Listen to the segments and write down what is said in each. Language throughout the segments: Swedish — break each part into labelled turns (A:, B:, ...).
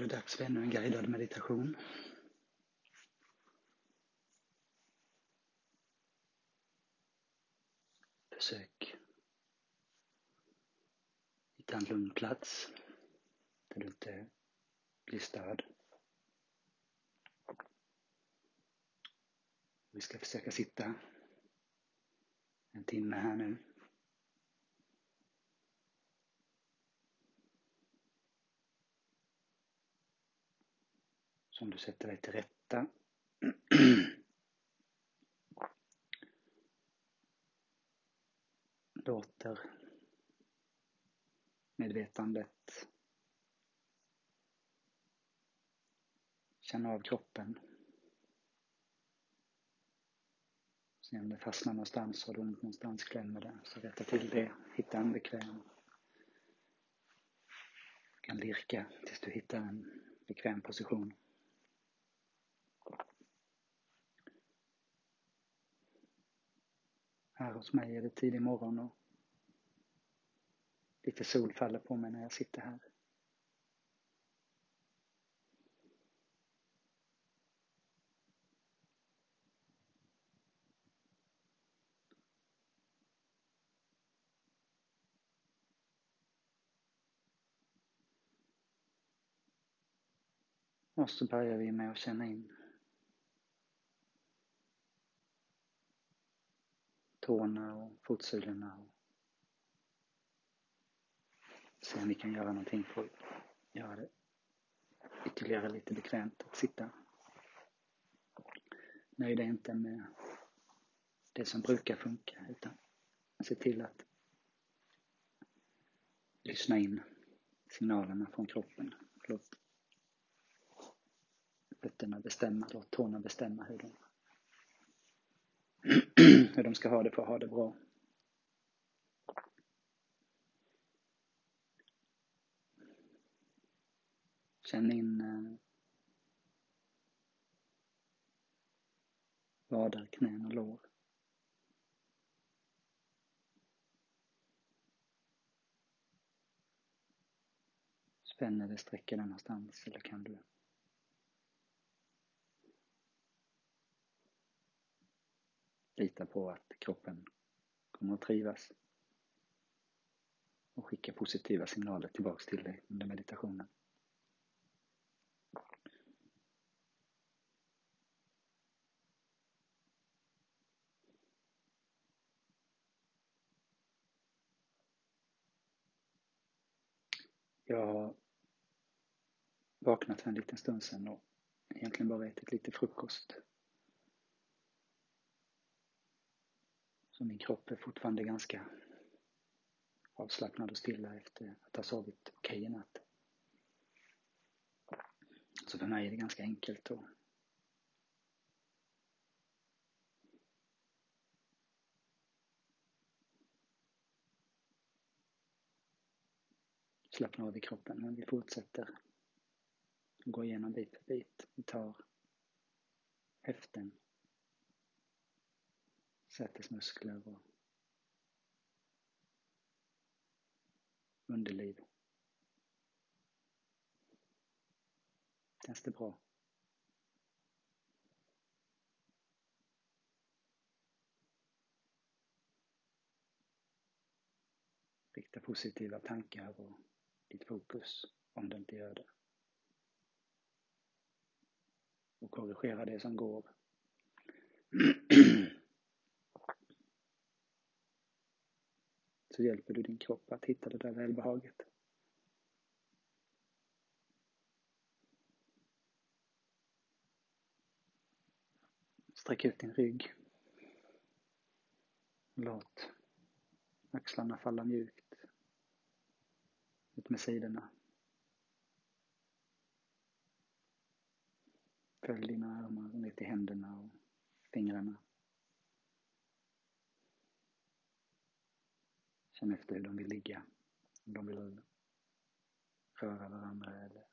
A: är det dags för ännu en guidad meditation. Försök hitta en lugn plats där du inte blir störd. Vi ska försöka sitta en timme här nu. Som du sätter dig till rätta. Låter medvetandet känna av kroppen. Se om det fastnar någonstans, har du ont någonstans, klämmer det. Så rätta till det, hitta en bekväm. Du kan lirka tills du hittar en bekväm position. Här hos mig är det tidig morgon och lite sol faller på mig när jag sitter här. Och så börjar vi med att känna in tårna och fotsulorna och se om vi kan göra någonting för att göra det ytterligare lite bekvämt att sitta. Nöj dig inte med det som brukar funka utan se till att lyssna in signalerna från kroppen. Låt fötterna bestämma, låt tårna bestämma hur de, hur de ska ha det för att ha det bra. Känn in eh, vader, knän och lår. Spänn eller sträcker den någonstans eller kan du lita på att kroppen kommer att trivas och skicka positiva signaler tillbaks till dig under meditationen. Jag har vaknat för en liten stund sedan och egentligen bara ätit lite frukost. Så min kropp är fortfarande ganska avslappnad och stilla efter att ha sovit okej okay i natt. Så för mig är det ganska enkelt att slappna av i kroppen. Men vi fortsätter gå igenom bit för bit. Vi tar höften, sätesmuskler och underliv. Känns det bra? Rikta positiva tankar och ditt fokus om du inte gör det. Och korrigera det som går. Så hjälper du din kropp att hitta det där välbehaget. Sträck ut din rygg. Låt axlarna falla mjukt ut med sidorna. Följ dina armar ner till händerna och fingrarna. Känn efter hur de vill ligga. Om de vill röra varandra eller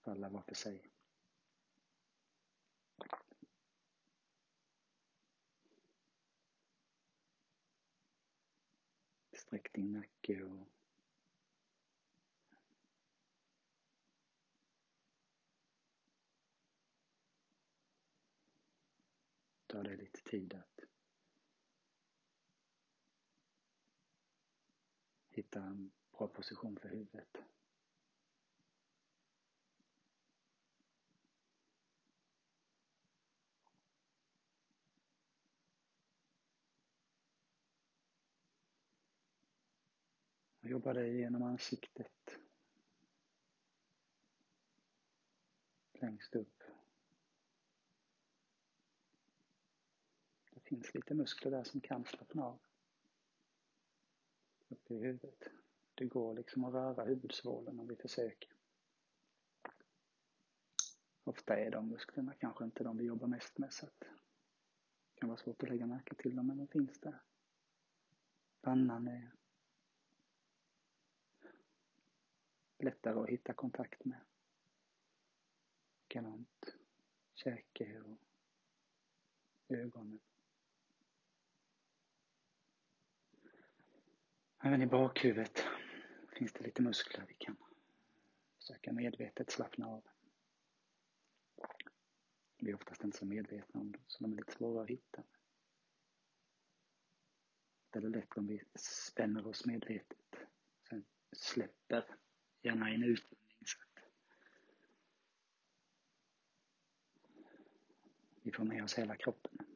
A: falla var för sig. Sträck din nacke och ta dig lite tid att hitta en bra position för huvudet. Jag jobbar dig genom ansiktet. Längst upp. Det finns lite muskler där som kan slappna av. Upp i huvudet. Det går liksom att röra huvudsvålen om vi försöker. Ofta är de musklerna kanske inte de vi jobbar mest med så att det kan vara svårt att lägga märke till dem men de finns där. Pannan är lättare att hitta kontakt med. Likadant käke och ögonen. Även i bakhuvudet finns det lite muskler vi kan försöka medvetet slappna av. Vi är oftast inte så medvetna om dem, så de är lite svåra att hitta. Det är lätt om vi spänner oss medvetet, sen släpper gärna i en utandning så att vi får med oss hela kroppen.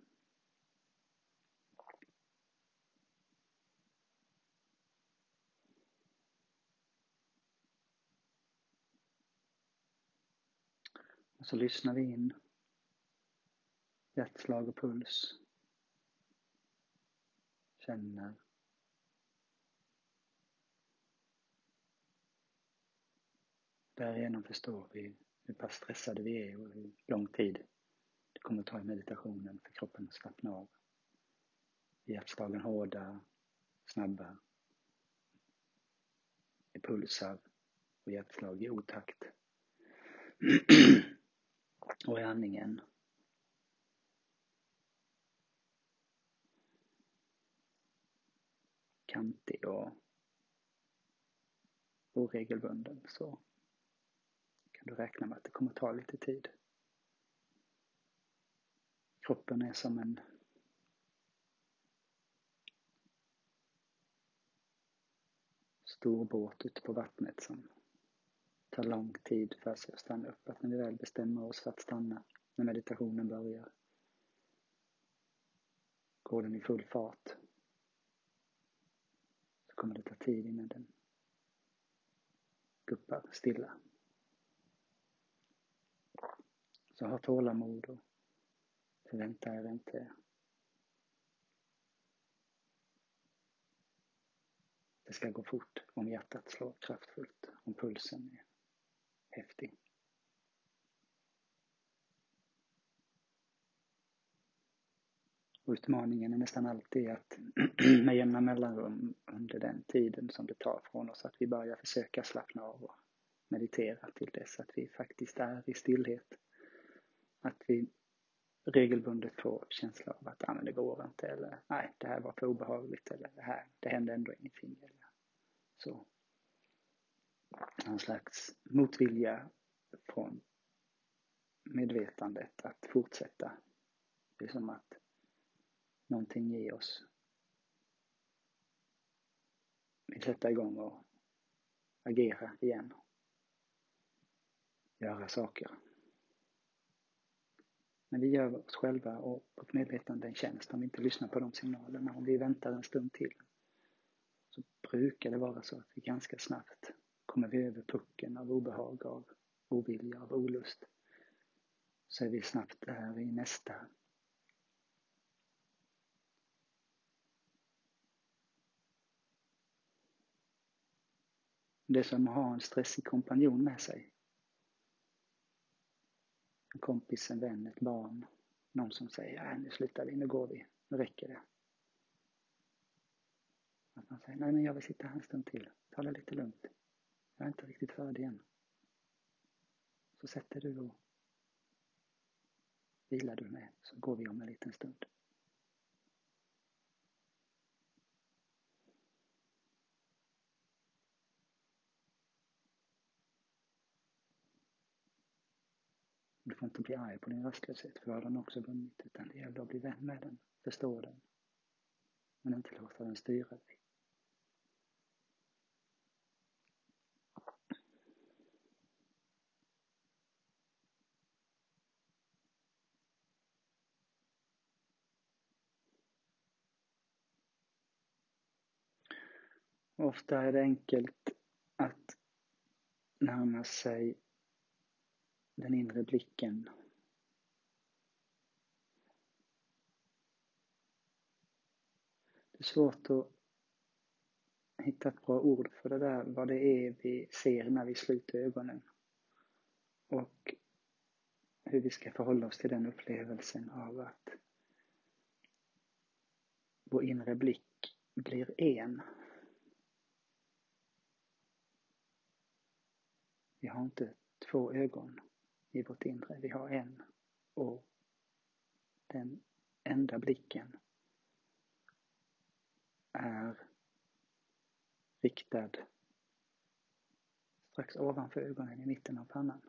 A: Och så lyssnar vi in hjärtslag och puls. Känner Därigenom förstår vi hur pass stressade vi är och hur lång tid det kommer att ta i meditationen för kroppen att slappna av. Hjärtslagen hårda, snabba. Är pulsar och hjärtslag i otakt. och i andningen kantig och oregelbunden så kan du räkna med att det kommer ta lite tid. Kroppen är som en stor båt ute på vattnet som tar lång tid för sig att stanna upp. Att när vi väl bestämmer oss för att stanna, när meditationen börjar, går den i full fart så kommer det ta tid innan den guppar stilla. Så ha tålamod och förvänta er inte det ska gå fort om hjärtat slår kraftfullt, om pulsen är häftig. Utmaningen är nästan alltid att med jämna mellanrum under den tiden som det tar från oss att vi börjar försöka slappna av och meditera till dess att vi faktiskt är i stillhet att vi regelbundet får känsla av att ah, men det går inte eller nej, det här var för obehagligt eller det här, det hände ändå ingenting eller så. Någon slags motvilja från medvetandet att fortsätta. Det är som att någonting i oss vill sätta igång och agera igen. Göra saker. Men vi gör oss själva och vårt medvetande en tjänst om vi inte lyssnar på de signalerna. Om vi väntar en stund till så brukar det vara så att vi ganska snabbt kommer vi över pucken av obehag, av ovilja, av olust. Så är vi snabbt där i nästa Det är som att ha en stressig kompanjon med sig en kompis, en vän, ett barn. Någon som säger, nej nu slutar vi, nu går vi, nu räcker det. Att man säger, nej men jag vill sitta här en stund till, ta det lite lugnt. Jag är inte riktigt färdig än. Så sätter du och vilar du med, så går vi om en liten stund. Du får inte bli arg på din rastlöshet, för då har den också vunnit. Utan det gäller att bli vän med den, förstå den. Men inte låta den styra dig. Ofta är det enkelt att närma sig den inre blicken. Det är svårt att hitta ett bra ord för det där, vad det är vi ser när vi sluter ögonen. Och hur vi ska förhålla oss till den upplevelsen av att vår inre blick blir en. Vi har inte två ögon i vårt inre, vi har en. Och den enda blicken är riktad strax ovanför ögonen i mitten av pannan.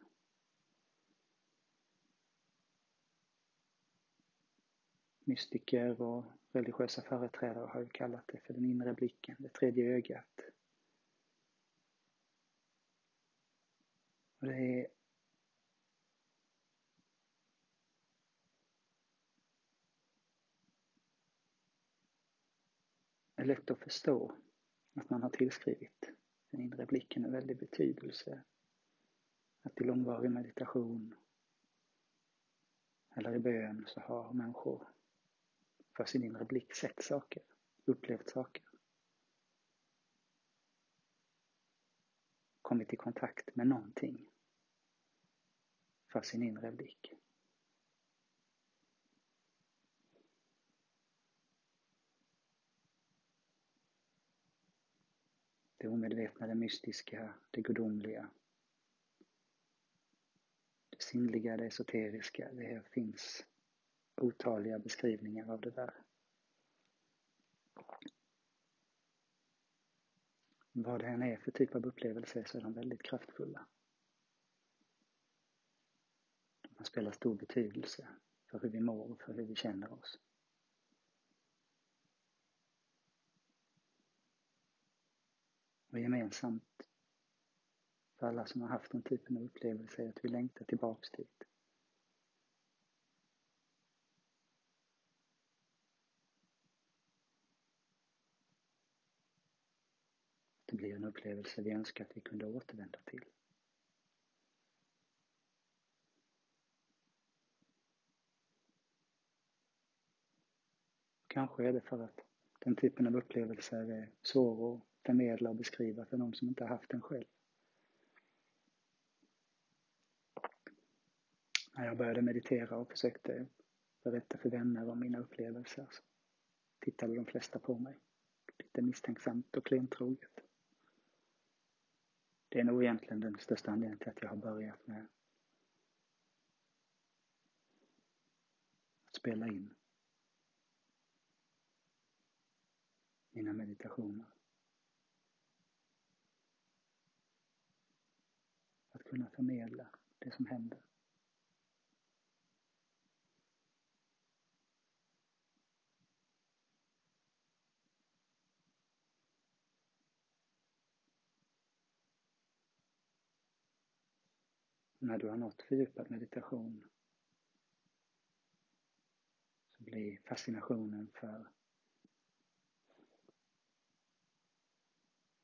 A: Mystiker och religiösa företrädare har ju kallat det för den inre blicken, det tredje ögat. Och det är är lätt att förstå att man har tillskrivit den inre blicken en väldig betydelse. Att i långvarig meditation eller i bön så har människor för sin inre blick sett saker, upplevt saker. Kommit i kontakt med någonting för sin inre blick. Det omedvetna, det mystiska, det gudomliga. Det sinnliga, det esoteriska. Det finns otaliga beskrivningar av det där. Vad det än är för typ av upplevelse så är de väldigt kraftfulla. De spelar stor betydelse för hur vi mår och för hur vi känner oss. Och gemensamt för alla som har haft den typen av upplevelse är att vi längtar tillbaks dit. Blir en upplevelse vi önskar att vi kunde återvända till. Kanske är det för att den typen av upplevelser är svår att förmedla och beskriva för någon som inte har haft den själv. När jag började meditera och försökte berätta för vänner om mina upplevelser så tittade de flesta på mig lite misstänksamt och klentroget. Det är nog egentligen den största anledningen till att jag har börjat med att spela in mina meditationer. Att kunna förmedla det som händer. När du har nått fördjupad meditation så blir fascinationen för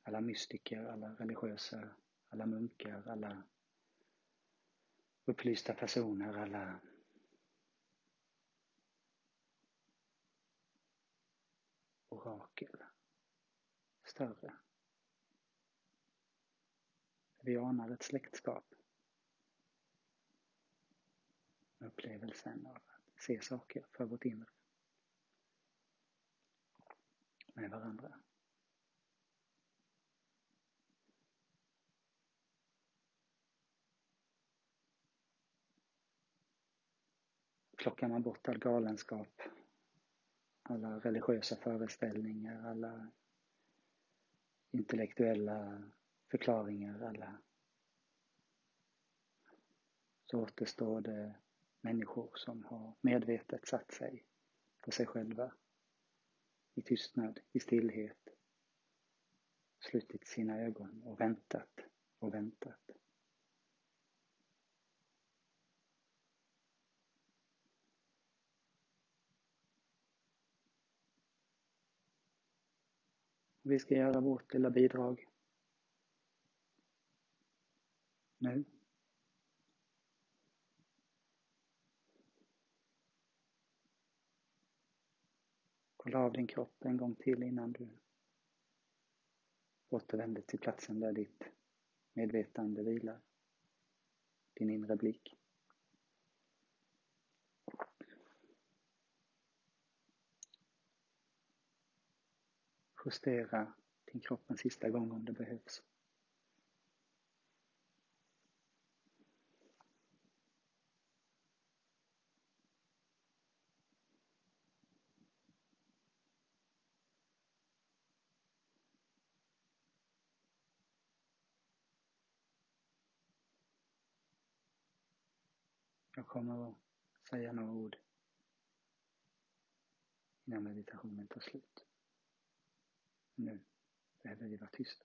A: alla mystiker, alla religiösa, alla munkar, alla upplysta personer, alla orakel större. Vi anar ett släktskap med upplevelsen av att se saker för vårt inre med varandra. plockar man bort all galenskap, alla religiösa föreställningar, alla intellektuella förklaringar, alla så återstår det människor som har medvetet satt sig för sig själva i tystnad, i stillhet, slutit sina ögon och väntat och väntat. Vi ska göra vårt lilla bidrag nu. Kolla av din kropp en gång till innan du återvänder till platsen där ditt medvetande vilar. Din inre blick. Justera din kropp en sista gång om det behövs. Kommer att säga några ord innan meditationen tar slut. Nu behöver vi vara tysta.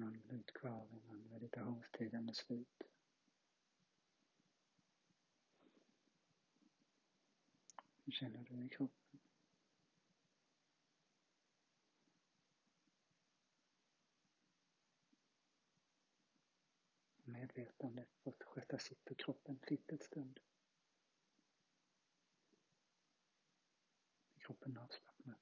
A: någon minut kvar innan meditationstiden är slut. Hur känner du i kroppen? Medvetandet får sköta sitt för kroppen fritt ett stund. Kroppen avslappnar.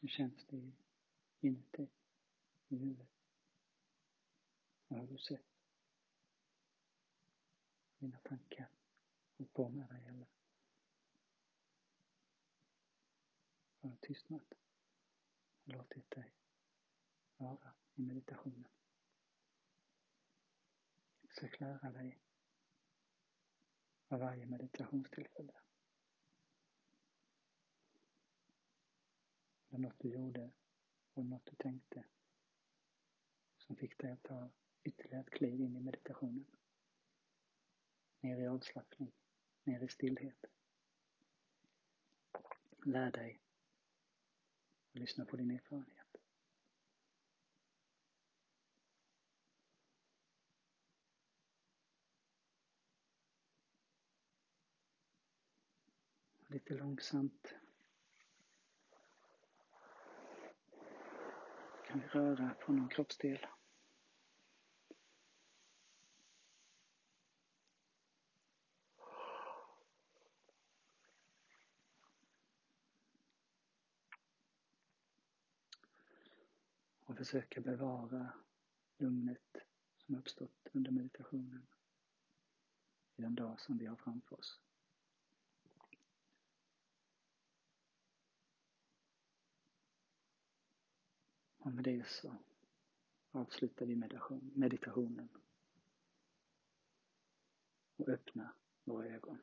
A: Hur känns det inuti, i huvudet? Vad har du sett? Dina tankar hållit på med dig har du tystnat låtit dig vara i meditationen? Försök lära dig av varje meditationstillfälle Var något du gjorde? och något du tänkte? Som fick dig att ta ytterligare ett kliv in i meditationen? Ner i avslappning, ner i stillhet. Lär dig och lyssna på din erfarenhet. Lite långsamt kan vi röra på någon kroppsdel. Och försöka bevara lugnet som uppstått under meditationen i den dag som vi har framför oss. Och med det så avslutar vi meditation, meditationen och öppnar våra ögon.